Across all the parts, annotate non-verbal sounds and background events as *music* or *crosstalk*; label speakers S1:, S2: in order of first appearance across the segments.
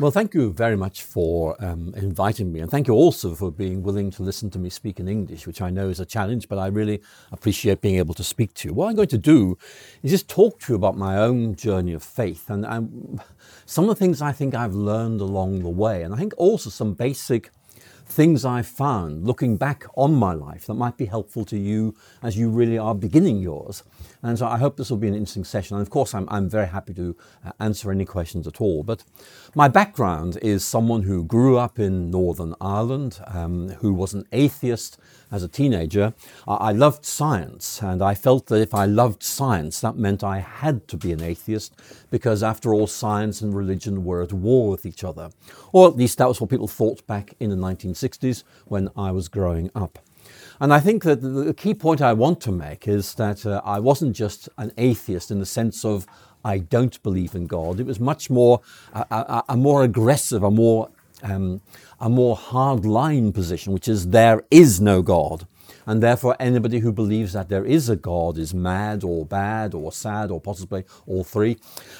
S1: Well, thank you very much for um, inviting me, and thank you also for being willing to listen to me speak in English, which I know is a challenge, but I really appreciate being able to speak to you. What I'm going to do is just talk to you about my own journey of faith and, and some of the things I think I've learned along the way, and I think also some basic things I've found looking back on my life that might be helpful to you as you really are beginning yours. And so I hope this will be an interesting session. And of course, I'm, I'm very happy to uh, answer any questions at all. But my background is someone who grew up in Northern Ireland, um, who was an atheist as a teenager. I loved science, and I felt that if I loved science, that meant I had to be an atheist, because after all, science and religion were at war with each other. Or at least that was what people thought back in the 1960s when I was growing up. And I think that the key point I want to make is that uh, I wasn't just an atheist in the sense of I don't believe in God. It was much more a, a, a more aggressive, a more um, a more hard line position, which is there is no God. And therefore, anybody who believes that there is a God is mad or bad or sad or possibly all three.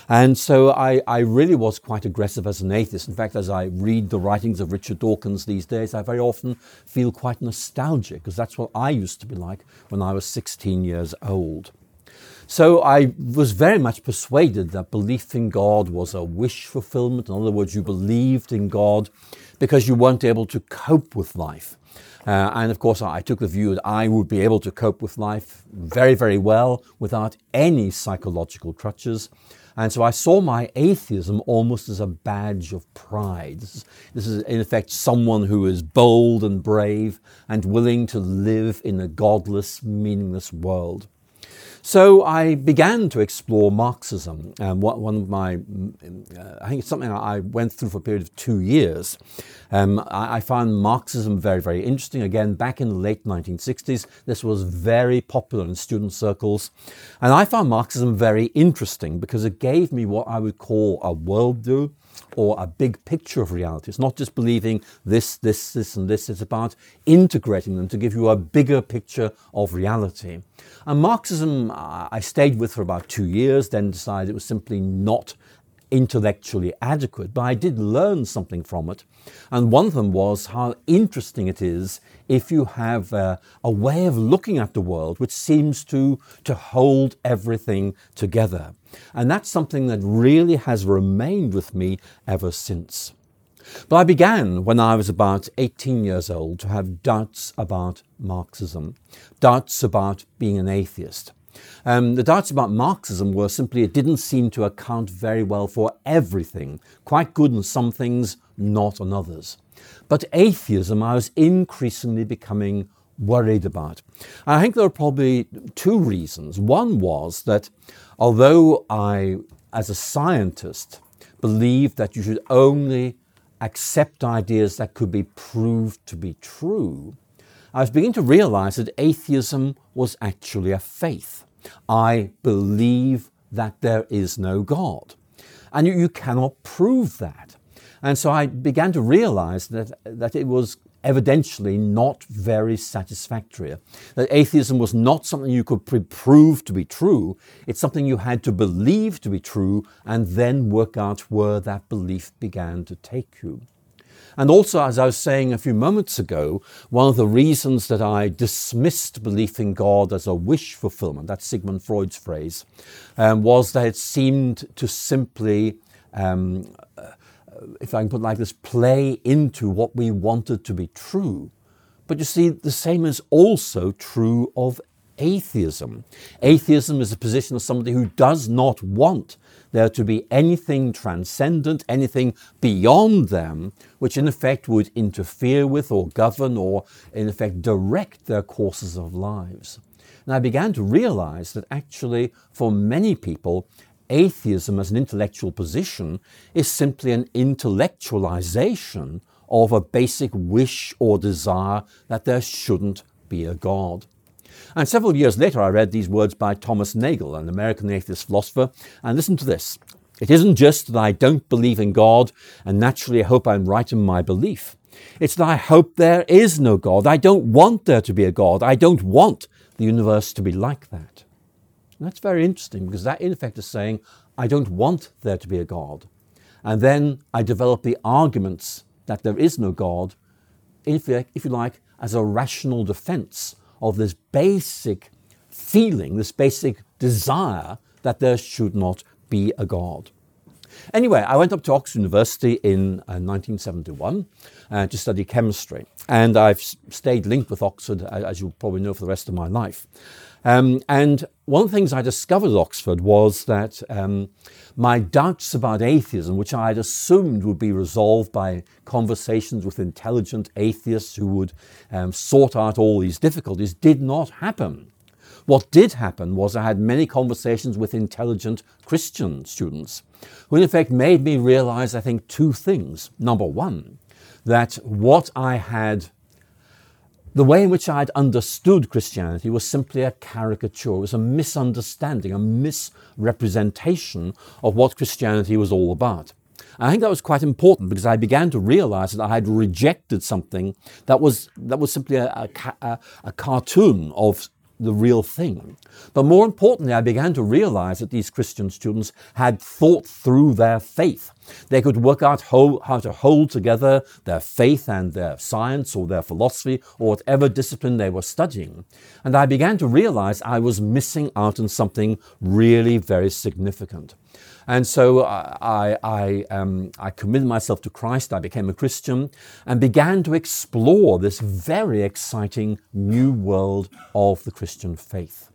S1: And so I, I really was quite aggressive as an atheist. In fact, as I read the writings of Richard Dawkins these days, I very often feel quite nostalgic because that's what I used to be like when I was 16 years old. So I was very much persuaded that belief in God was a wish fulfillment. In other words, you believed in God because you weren't able to cope with life. Uh, and of course, I took the view that I would be able to cope with life very, very well without any psychological crutches. And so I saw my atheism almost as a badge of pride. This is, this is, in effect, someone who is bold and brave and willing to live in a godless, meaningless world. So I began to explore Marxism. Um, one of my, uh, I think it's something I went through for a period of two years. Um, I, I, found Marxism very, very interesting. Again, back in the late 1960s, this was very popular in student circles. And I found Marxism very interesting because it gave me what I would call a worldview or a big picture of reality. It's not just believing this, this, this, and this. It's about integrating them to give you a bigger picture of reality. And Marxism, uh, I stayed with for about two years, then decided it was simply not intellectually adequate, but I did learn something from it. And one of them was how interesting it is if you have a, a, way of looking at the world which seems to, to hold everything together. And that's something that really has remained with me ever since. But I began when I was about 18 years old to have doubts about Marxism, doubts about being an atheist. Um, the doubts about Marxism were simply it didn't seem to account very well for everything, quite good on some things, not on others. But atheism, I was increasingly becoming worried about. I think there are probably two reasons. One was that although I, as a scientist, believed that you should only accept ideas that could be proved to be true, I was beginning to realize that atheism was actually a faith. I believe that there is no God. And you, you cannot prove that. And so I began to realize that, that it was evidentially not very satisfactory. That atheism was not something you could prove to be true, it's something you had to believe to be true and then work out where that belief began to take you. And also, as I was saying a few moments ago, one of the reasons that I dismissed belief in God as a wish fulfillment, that's Sigmund Freud's phrase, um, was that it seemed to simply um, if I can put it like this, play into what we wanted to be true. But you see, the same is also true of atheism. Atheism is a position of somebody who does not want there to be anything transcendent, anything beyond them, which in effect would interfere with or govern or in effect direct their courses of lives. And I began to realize that actually, for many people, atheism as an intellectual position is simply an intellectualization of a basic wish or desire that there shouldn't be a God. And several years later, I read these words by Thomas Nagel, an American atheist philosopher, and listen to this. It isn't just that I don't believe in God and naturally I hope I'm right in my belief. It's that I hope there is no God. I don't want there to be a God. I don't want the universe to be like that. And that's very interesting because that, in effect, is saying, I don't want there to be a God. And then I develop the arguments that there is no God, if you, if you like, as a rational defense of this basic feeling, this basic desire that there should not be a God. Anyway, I went up to Oxford University in uh, 1971 uh, to study chemistry, and I've stayed linked with Oxford, as you probably know, for the rest of my life. Um, and one of the things I discovered at Oxford was that um, my doubts about atheism, which I had assumed would be resolved by conversations with intelligent atheists who would um, sort out all these difficulties, did not happen. What did happen was I had many conversations with intelligent Christian students who, in effect, made me realize, I think, two things. Number one, that what I had the way in which I had understood Christianity was simply a caricature, it was a misunderstanding, a misrepresentation of what Christianity was all about. I think that was quite important because I began to realize that I had rejected something that was, that was simply a, a, a cartoon of the real thing. But more importantly, I began to realize that these Christian students had thought through their faith. They could work out how, to hold together their faith and their science or their philosophy or whatever discipline they were studying. And I began to realize I was missing out on something really very significant. And so I, I, um, I committed myself to Christ, I became a Christian, and began to explore this very exciting new world of the Christian faith.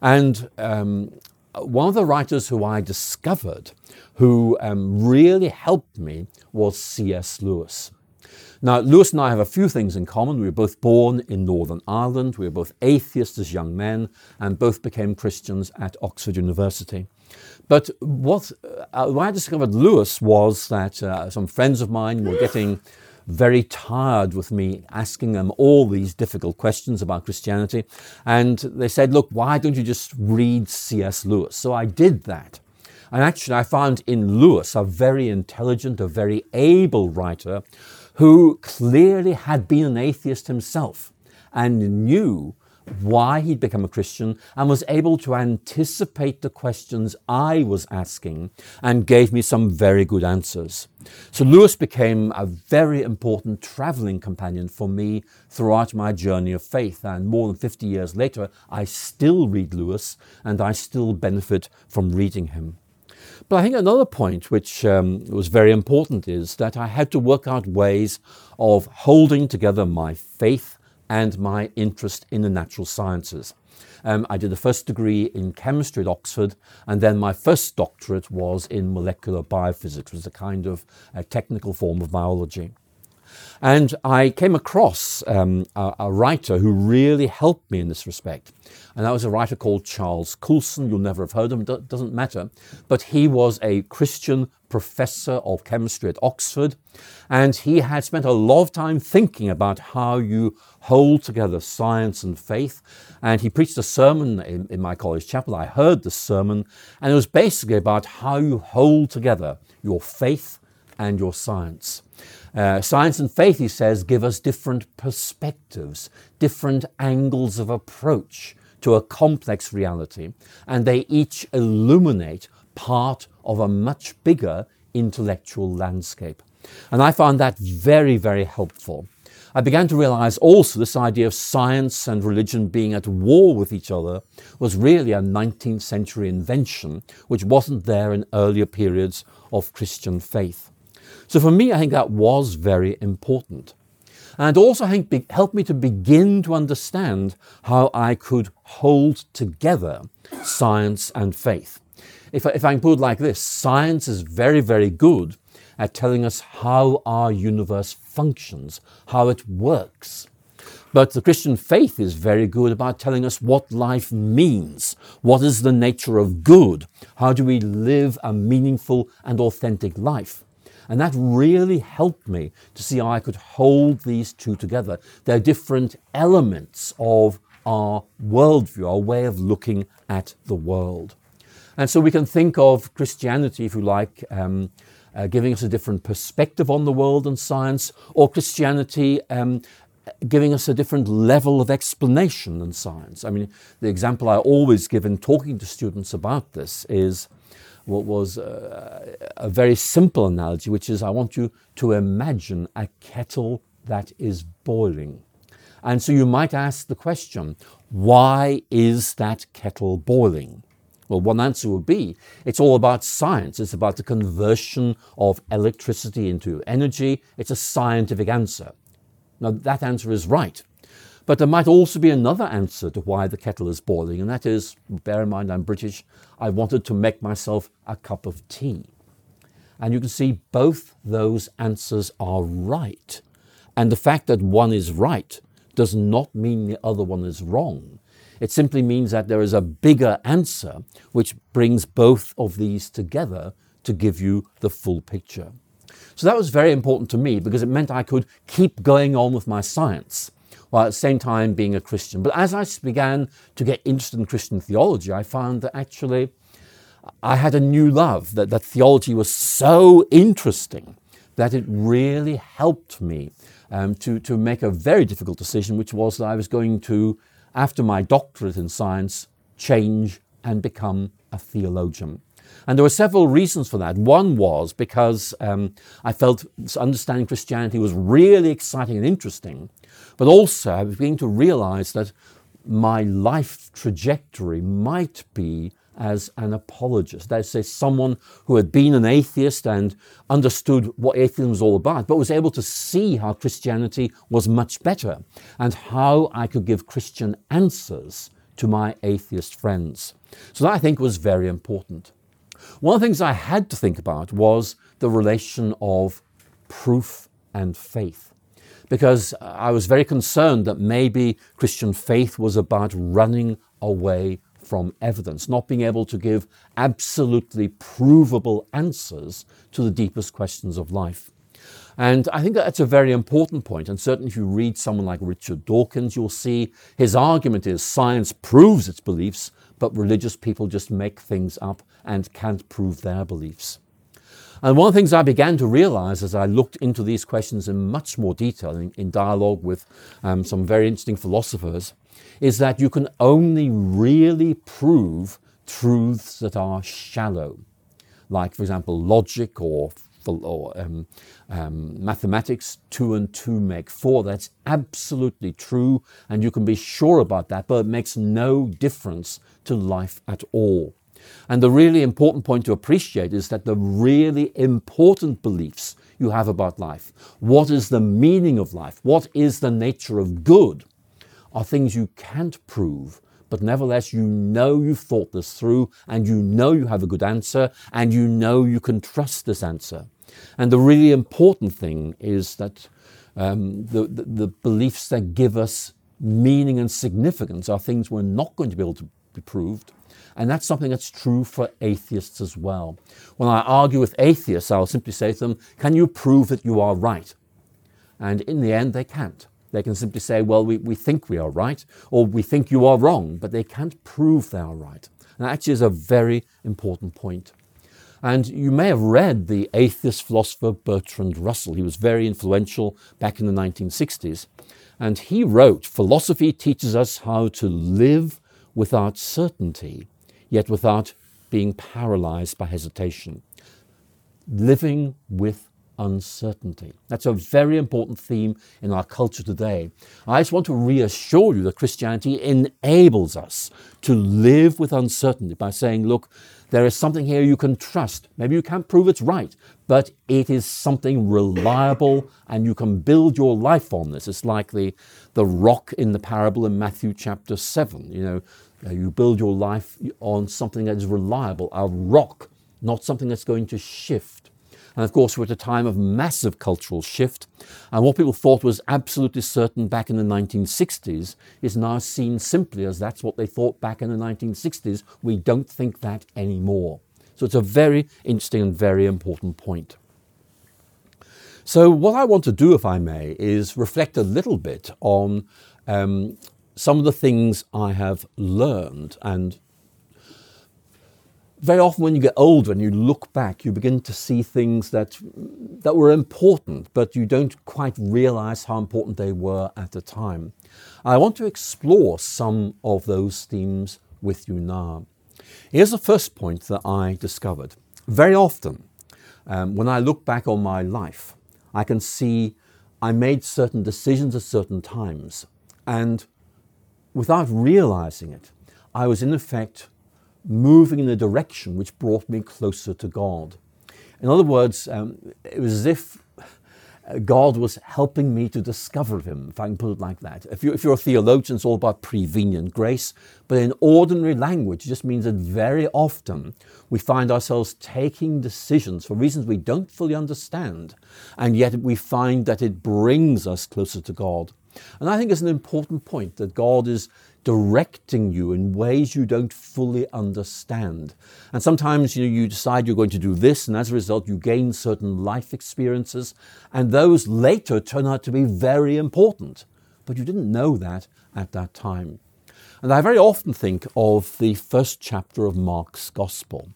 S1: And um, one of the writers who I discovered who um, really helped me was C.S. Lewis. Now, Lewis and I have a few things in common. We were both born in Northern Ireland. We were both atheists as young men and both became Christians at Oxford University. But what, uh, I discovered Lewis was that uh, some friends of mine were getting very tired with me asking them all these difficult questions about Christianity. And they said, Look, why don't you just read C.S. Lewis? So I did that. And actually, I found in Lewis a very intelligent, a very able writer who clearly had been an atheist himself and knew why he'd become a Christian and was able to anticipate the questions I was asking and gave me some very good answers. So Lewis became a very important traveling companion for me throughout my journey of faith. And more than 50 years later, I still read Lewis and I still benefit from reading him. But I think another point which um, was very important is that I had to work out ways of holding together my faith and my interest in the natural sciences. Um, I did a first degree in chemistry at Oxford, and then my first doctorate was in molecular biophysics, which was a kind of a technical form of biology. And I came across um, a, a, writer who really helped me in this respect. And that was a writer called Charles Coulson. You'll never have heard of him, it doesn't matter. But he was a Christian professor of chemistry at Oxford. And he had spent a lot of time thinking about how you hold together science and faith. And he preached a sermon in, in my college chapel. I heard the sermon, and it was basically about how you hold together your faith and your science. Uh, science and faith, he says, give us different perspectives, different angles of approach to a complex reality, and they each illuminate part of a much bigger intellectual landscape. And I found that very, very helpful. I began to realize also this idea of science and religion being at war with each other was really a 19th century invention, which wasn't there in earlier periods of Christian faith. So for me, I think that was very important. And also, I think, helped me to begin to understand how I could hold together science and faith. If I, if I can put it like this, science is very, very good at telling us how our universe functions, how it works. But the Christian faith is very good about telling us what life means, what is the nature of good, how do we live a meaningful and authentic life. And that really helped me to see how I could hold these two together. They're different elements of our worldview, our way of looking at the world. And so we can think of Christianity, if you like, um, uh, giving us a different perspective on the world and science, or Christianity um, giving us a different level of explanation than science. I mean, the example I always give in talking to students about this is what was a, a very simple analogy, which is I want you to imagine a kettle that is boiling. And so you might ask the question, why is that kettle boiling? Well, one answer would be it's all about science. It's about the conversion of electricity into energy. It's a scientific answer. Now, that answer is right. But there might also be another answer to why the kettle is boiling, and that is bear in mind I'm British, I wanted to make myself a cup of tea. And you can see both those answers are right. And the fact that one is right does not mean the other one is wrong. It simply means that there is a bigger answer which brings both of these together to give you the full picture. So that was very important to me because it meant I could keep going on with my science while at the same time being a Christian. But as I began to get interested in Christian theology, I found that actually I had a new love, that, that theology was so interesting that it really helped me um, to, to make a very difficult decision, which was that I was going to, after my doctorate in science, change and become a theologian. And there were several reasons for that. One was because um, I felt understanding Christianity was really exciting and interesting, but also I was beginning to realize that my life trajectory might be as an apologist. That is, say, someone who had been an atheist and understood what atheism was all about, but was able to see how Christianity was much better and how I could give Christian answers to my atheist friends. So that I think was very important. One of the things I had to think about was the relation of proof and faith. Because I was very concerned that maybe Christian faith was about running away from evidence, not being able to give absolutely provable answers to the deepest questions of life. And I think that's a very important point. And certainly, if you read someone like Richard Dawkins, you'll see his argument is science proves its beliefs, but religious people just make things up and can't prove their beliefs. And one of the things I began to realize as I looked into these questions in much more detail in, in dialogue with um, some very interesting philosophers is that you can only really prove truths that are shallow, like, for example, logic or, or um, um, mathematics, two and two make four. That's absolutely true, and you can be sure about that, but it makes no difference to life at all. And the really important point to appreciate is that the really important beliefs you have about life, what is the meaning of life, what is the nature of good, are things you can't prove, but nevertheless you know you've thought this through and you know you have a good answer and you know you can trust this answer. And the really important thing is that um, the, the, the beliefs that give us meaning and significance are things we're not going to be able to be proved. And that's something that's true for atheists as well. When I argue with atheists, I'll simply say to them, Can you prove that you are right? And in the end, they can't. They can simply say, well, we, we think we are right, or we think you are wrong, but they can't prove they are right. And that actually is a very important point. And you may have read the atheist philosopher Bertrand Russell. He was very influential back in the 1960s. And he wrote Philosophy teaches us how to live without certainty, yet without being paralyzed by hesitation. Living with uncertainty. That's a very important theme in our culture today. I just want to reassure you that Christianity enables us to live with uncertainty by saying, look, there is something here you can trust. Maybe you can't prove it's right, but it is something reliable and you can build your life on this. It's like the, the rock in the parable in Matthew chapter 7. You know, you build your life on something that is reliable, a rock, not something that's going to shift. And of course, we're at a time of massive cultural shift. And what people thought was absolutely certain back in the 1960s is now seen simply as that's what they thought back in the 1960s. We don't think that anymore. So it's a very interesting and very important point. So, what I want to do, if I may, is reflect a little bit on um, some of the things I have learned and very often when you get older and you look back, you begin to see things that, that were important, but you don't quite realize how important they were at the time. I want to explore some of those themes with you now. Here's the first point that I discovered. Very often, um, when I look back on my life, I can see I made certain decisions at certain times. And without realizing it, I was in effect moving in a direction which brought me closer to God. In other words, um, it was as if God was helping me to discover Him, if I can put it like that. If, you, if you're a theologian, it's all about prevenient grace. But in ordinary language, it just means that very often we find ourselves taking decisions for reasons we don't fully understand, and yet we find that it brings us closer to God. And I think it's an important point that God is directing you in ways you don't fully understand. And sometimes you, know, you decide you're going to do this, and as a result, you gain certain life experiences, and those later turn out to be very important. But you didn't know that at that time. And I very often think of the first chapter of Mark's Gospel.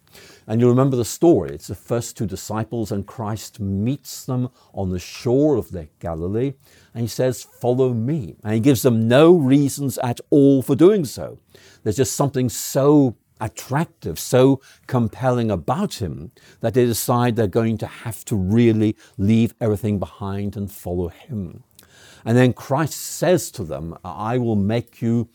S1: And you remember the story. It's the first two disciples, and Christ meets them on the shore of Lake Galilee, and he says, Follow me. And he gives them no reasons at all for doing so. There's just something so attractive, so compelling about him that they decide they're going to have to really leave everything behind and follow him. And then Christ says to them, I will make you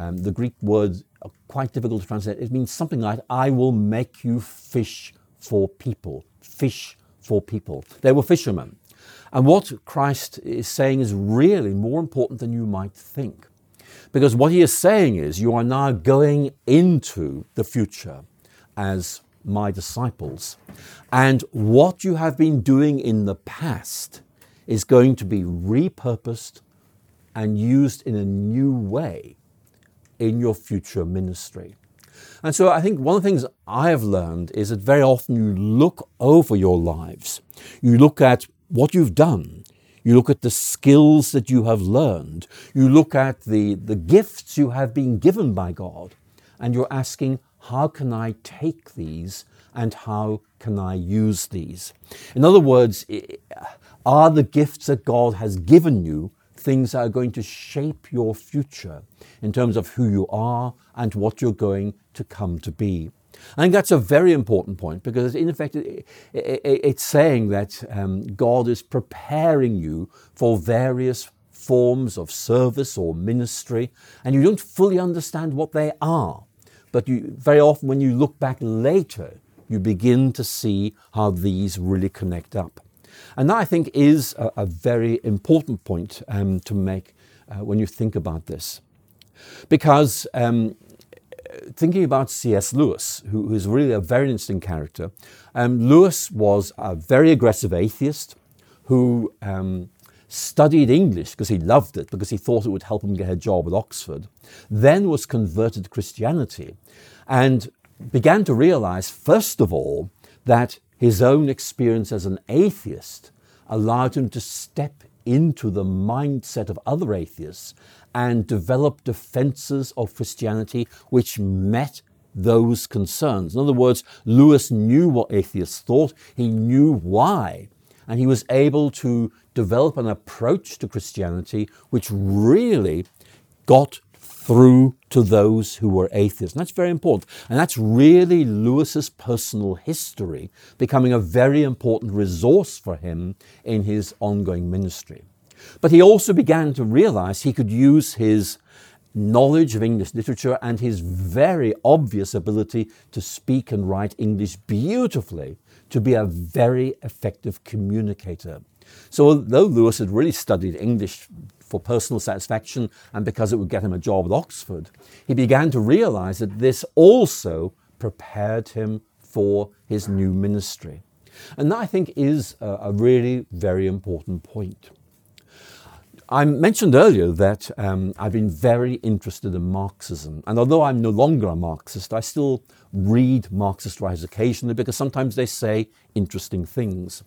S1: um, the Greek word are quite difficult to translate. It means something like, I will make you fish for people. Fish for people. They were fishermen. And what Christ is saying is really more important than you might think. Because what he is saying is, you are now going into the future as my disciples. And what you have been doing in the past is going to be repurposed and used in a new way in your future ministry. And so I think one of the things I have learned is that very often you look over your lives, you look at what you've done, you look at the skills that you have learned, you look at the, the gifts you have been given by God, and you're asking, how can I take these and how can I use these? In other words, are the gifts that God has given you things that are going to shape your future in terms of who you are and what you're going to come to be. I think that's a very important point because, in effect, it's saying that um, God is preparing you for various forms of service or ministry, and you don't fully understand what they are. But you, very often, when you look back later, you begin to see how these really connect up. And that, I think, is a, a very important point um, to make uh, when you think about this. Because um, thinking about C.S. Lewis, who is really a very interesting character, um, Lewis was a very aggressive atheist who um, studied English because he loved it, because he thought it would help him get a job at Oxford, then was converted to Christianity and began to realize, first of all, that his own experience as an atheist allowed him to step into the mindset of other atheists and develop defenses of Christianity which met those concerns. In other words, Lewis knew what atheists thought, he knew why, and he was able to develop an approach to Christianity which really got through to those who were atheists. And that's very important. And that's really Lewis's personal history becoming a very important resource for him in his ongoing ministry. But he also began to realize he could use his knowledge of English literature and his very obvious ability to speak and write English beautifully to be a very effective communicator. So, although Lewis had really studied English for personal satisfaction and because it would get him a job at Oxford, he began to realize that this also prepared him for his new ministry. And that, I think, is a, really very important point. I mentioned earlier that um, I've been very interested in Marxism. And although I'm no longer a Marxist, I still read Marxist writers occasionally because sometimes they say interesting things.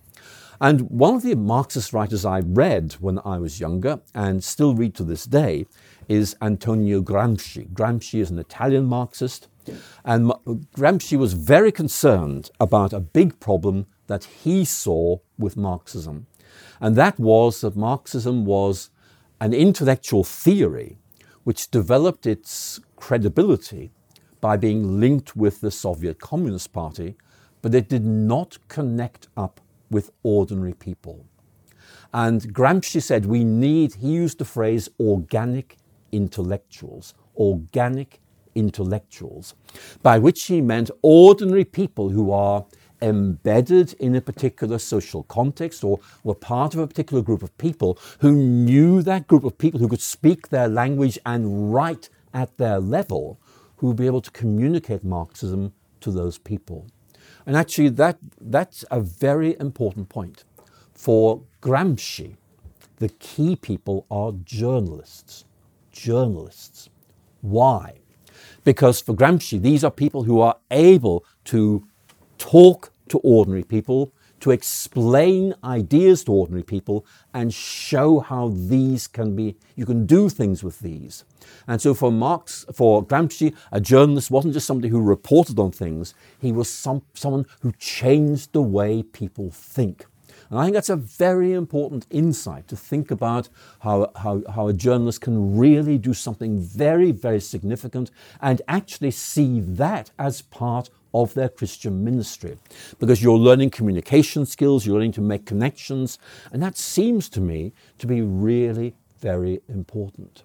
S1: And one of the Marxist writers I read when I was younger and still read to this day is Antonio Gramsci. Gramsci is an Italian Marxist, and Gramsci was very concerned about a big problem that he saw with Marxism. And that was that Marxism was an intellectual theory which developed its credibility by being linked with the Soviet Communist Party but it did not connect up with ordinary people. And Gramsci said we need, he used the phrase organic intellectuals, organic intellectuals, by which he meant ordinary people who are embedded in a particular social context or were part of a particular group of people who knew that group of people who could speak their language and write at their level, who would be able to communicate Marxism to those people. And actually, that, that's a very important point. For Gramsci, the key people are journalists. Journalists. Why? Because for Gramsci, these are people who are able to talk to ordinary people, to explain ideas to ordinary people, and show how these can be, you can do things with these. And so for Marx, for Gramsci, a journalist wasn't just somebody who reported on things, he was some, someone who changed the way people think. And I think that's a very important insight to think about how, how, how a journalist can really do something very, very significant and actually see that as part of their Christian ministry. Because you're learning communication skills, you're learning to make connections, and that seems to me to be really very important.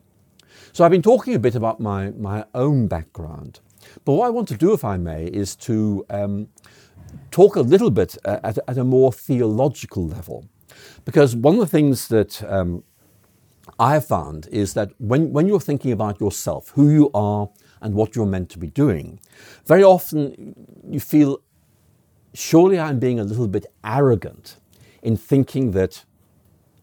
S1: So I've been talking a bit about my, my own background. But what I want to do, if I may, is to um, talk a little bit uh, at, at, a more theological level. Because one of the things that um, I have found is that when, when you're thinking about yourself, who you are, and what you're meant to be doing. Very often you feel, surely I'm being a little bit arrogant in thinking that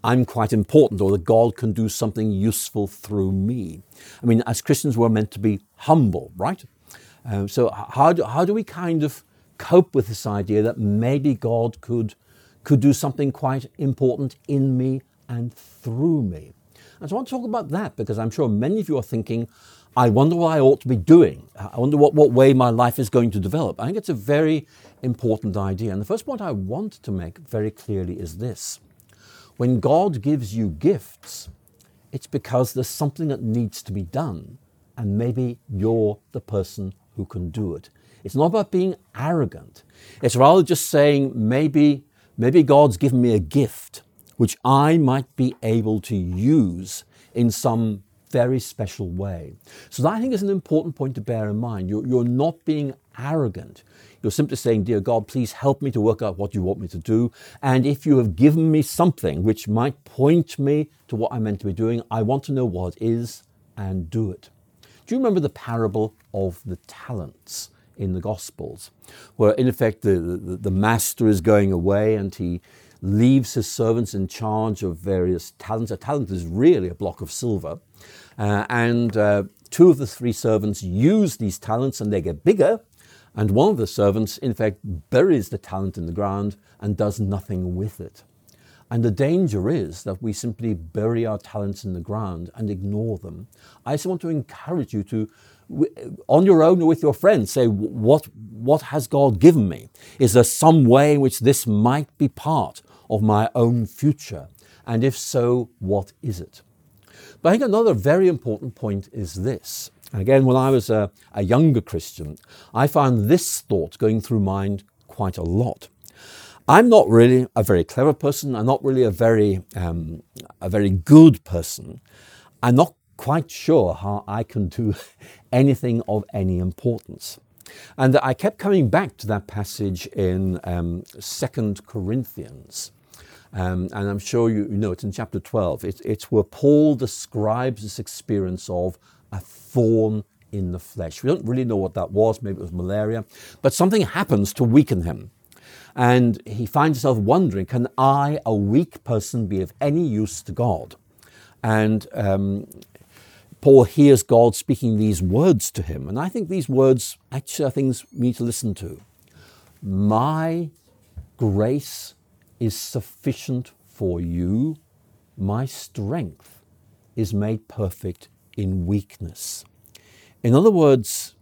S1: I'm quite important or that God can do something useful through me. I mean, as Christians, we're meant to be humble, right? Um, so, how do, how do we kind of cope with this idea that maybe God could, could do something quite important in me and through me? And so I want to talk about that because I'm sure many of you are thinking, I wonder what I ought to be doing. I wonder what, what way my life is going to develop. I think it's a very important idea. And the first point I want to make very clearly is this when God gives you gifts, it's because there's something that needs to be done, and maybe you're the person who can do it. It's not about being arrogant. It's rather just saying maybe maybe God's given me a gift which I might be able to use in some very special way. So that I think is an important point to bear in mind. You're, you're not being arrogant. You're simply saying, Dear God, please help me to work out what you want me to do. And if you have given me something which might point me to what I'm meant to be doing, I want to know what it is and do it. Do you remember the parable of the talents in the Gospels, where in effect the, the, the master is going away and he leaves his servants in charge of various talents. A talent is really a block of silver. Uh, and uh, two of the three servants use these talents and they get bigger. And one of the servants, in fact, buries the talent in the ground and does nothing with it. And the danger is that we simply bury our talents in the ground and ignore them. I just want to encourage you to, on your own or with your friends, say, what, what has God given me? Is there some way in which this might be part of my own future? And if so, what is it? But I think another very important point is this. And again, when I was a, a younger Christian, I found this thought going through mind quite a lot. I'm not really a very clever person. I'm not really a very, um, a very good person. I'm not quite sure how I can do *laughs* anything of any importance. And I kept coming back to that passage in um, 2 Corinthians. Um, and I'm sure you, know it's in chapter 12. It, it's where Paul describes this experience of a thorn in the flesh. We don't really know what that was. Maybe it was malaria. But something happens to weaken him. And he finds himself wondering can I, a weak person, be of any use to God? And um, Paul hears God speaking these words to him. And I think these words actually are things we need to listen to. My grace is sufficient for you. My strength is made perfect in weakness. In other words,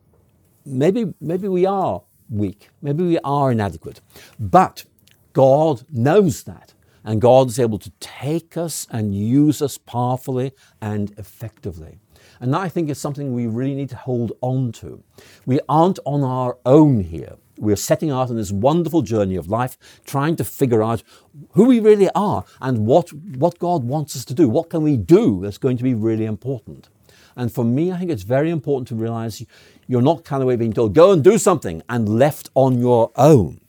S1: maybe, maybe we are weak, maybe we are inadequate, but God knows that. And God is able to take us and use us powerfully and effectively. And that I think is something we really need to hold on to. We aren't on our own here. We're setting out on this wonderful journey of life, trying to figure out who we really are and what, what God wants us to do. What can we do that's going to be really important? And for me, I think it's very important to realize you're not kind of being told, go and do something and left on your own.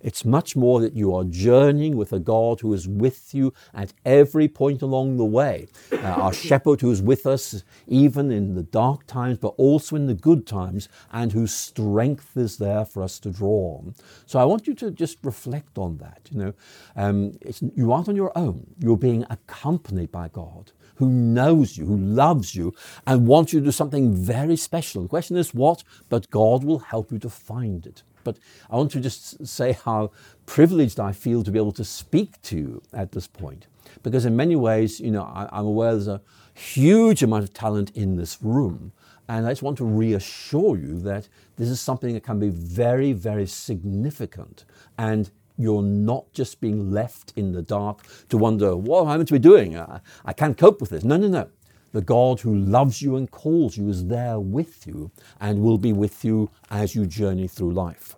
S1: It's much more that you are journeying with a God who is with you at every point along the way. Uh, our shepherd who is with us even in the dark times, but also in the good times, and whose strength is there for us to draw on. So I want you to just reflect on that. You know, um, you aren't on your own. You're being accompanied by God who knows you, who loves you, and wants you to do something very special. The question is what? But God will help you to find it. But I want to just say how privileged I feel to be able to speak to you at this point. Because in many ways, you know, I, I'm aware there's a huge amount of talent in this room. And I just want to reassure you that this is something that can be very, very significant. And you're not just being left in the dark to wonder, what am I meant to be doing? I, I can't cope with this. No, no, no. The God who loves you and calls you is there with you and will be with you as you journey through life.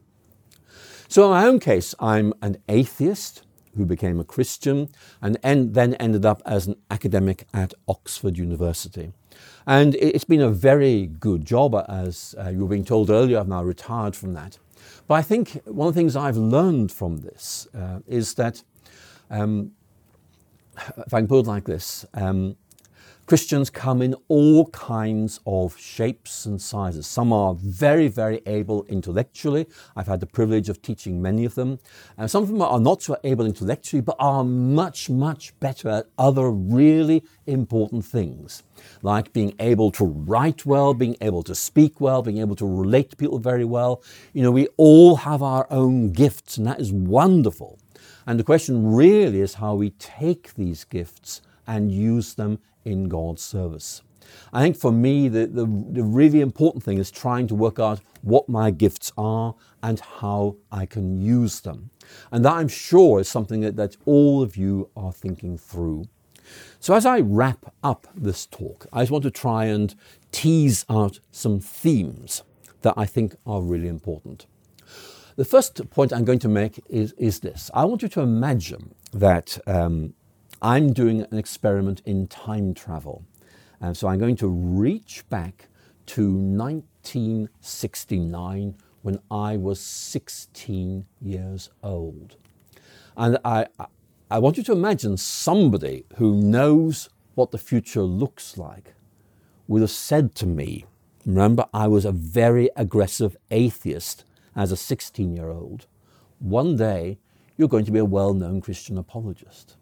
S1: So, in my own case, I'm an atheist who became a Christian and en- then ended up as an academic at Oxford University. And it's been a very good job, as uh, you were being told earlier. I've now retired from that. But I think one of the things I've learned from this uh, is that, um, if I can put it like this, um, Christians come in all kinds of shapes and sizes. Some are very, very able intellectually. I've had the privilege of teaching many of them. And some of them are not so able intellectually, but are much, much better at other really important things, like being able to write well, being able to speak well, being able to relate to people very well. You know, we all have our own gifts, and that is wonderful. And the question really is how we take these gifts and use them in God's service. I think for me, the, the, the, really important thing is trying to work out what my gifts are and how I can use them. And that I'm sure is something that, that all of you are thinking through. So, as I wrap up this talk, I just want to try and tease out some themes that I think are really important. The first point I'm going to make is, is this I want you to imagine that um, I'm doing an experiment in time travel. And so I'm going to reach back to 1969 when I was 16 years old. And I, I want you to imagine somebody who knows what the future looks like would have said to me, remember, I was a very aggressive atheist as a 16 year old. One day, you're going to be a well known Christian apologist.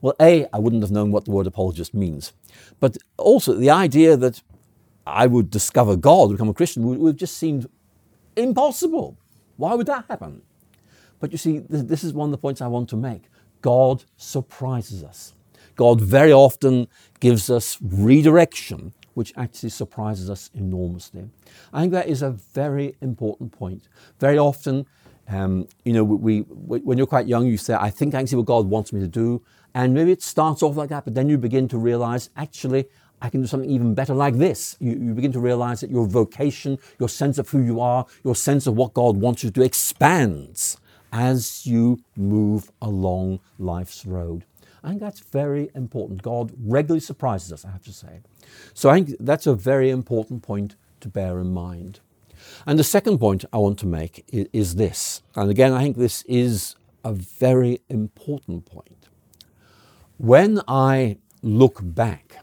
S1: Well, A, I wouldn't have known what the word apologist means. But also, the idea that I would discover God, become a Christian, would, have just seemed impossible. Why would that happen? But you see, this is one of the points I want to make. God surprises us. God very often gives us redirection, which actually surprises us enormously. I think that is a very important point. Very often, um, you know, we, we, when you're quite young, you say, I think I can see what God wants me to do. And maybe it starts off like that, but then you begin to realize, actually, I can do something even better like this. You, you, begin to realize that your vocation, your sense of who you are, your sense of what God wants you to do expands as you move along life's road. I think that's very important. God regularly surprises us, I have to say. So I think that's a very important point to bear in mind. And the second point I want to make is, is this. And again, I think this is a very important point. When I look back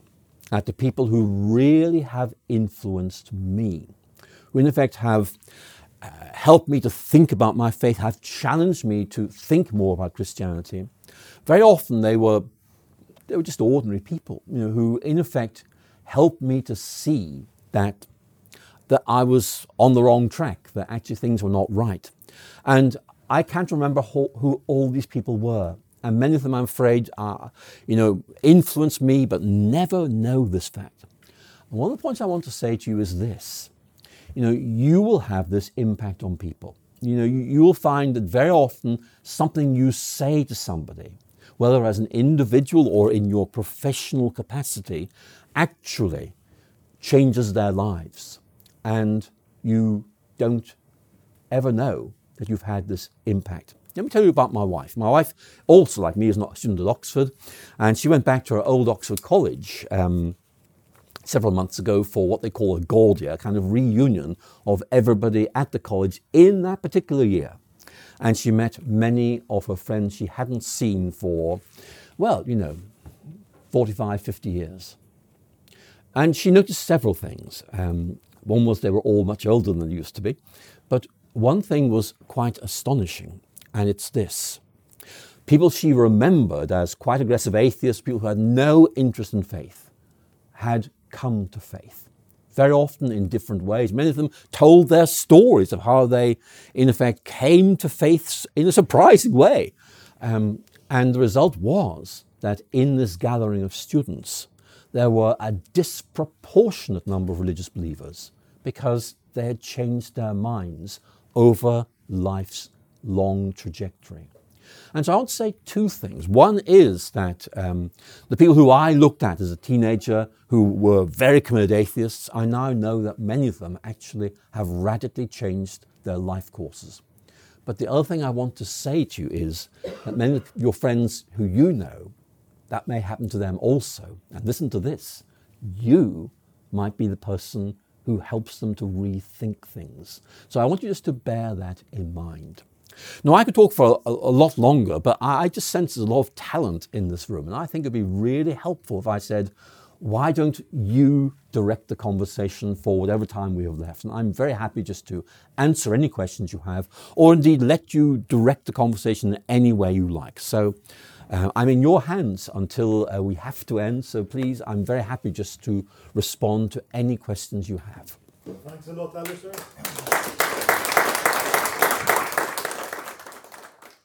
S1: at the people who really have influenced me, who in effect have uh, helped me to think about my faith, have challenged me to think more about Christianity, very often they were they were just ordinary people, you know, who in effect helped me to see that that I was on the wrong track, that actually things were not right. And I can't remember who, who all these people were and many of them, I'm afraid, are, you know, influence me, but never know this fact. And one of the points I want to say to you is this: you know, you will have this impact on people. You know, you, you will find that very often something you say to somebody, whether as an individual or in your professional capacity, actually changes their lives, and you don't ever know that you've had this impact. Let me tell you about my wife. My wife, also like me, is not a student at Oxford, and she went back to her old Oxford College um, several months ago for what they call a Gaudy, a kind of reunion of everybody at the college in that particular year. And she met many of her friends she hadn't seen for, well, you know, 45, 50 years. And she noticed several things. Um, one was they were all much older than they used to be. But one thing was quite astonishing, and it's this. People she remembered as quite aggressive atheists, people who had no interest in faith, had come to faith. Very often in different ways. Many of them told their stories of how they, in effect, came to faith in a surprising way. Um, and the result was that in this gathering of students, there were a disproportionate number of religious believers because they had changed their minds over life's long trajectory. And so I would say two things. One is that um, the people who I looked at as a teenager who were very committed atheists, I now know that many of them actually have radically changed their life courses. But the other thing I want to say to you is that many of your friends who you know, that may happen to them also. And listen to this you might be the person who helps them to rethink things. So I want you just to bear that in mind. Now, I could talk for a, a, lot longer, but I, I just sense there's a lot of talent in this room. And I think it'd be really helpful if I said, why don't you direct the conversation for whatever time we have left? And I'm very happy just to answer any questions you have, or indeed let you direct the conversation any way you like. So uh, I'm in your hands until uh, we have to end. So please, I'm very happy just to respond to any questions you have.
S2: Thanks a lot, Alister.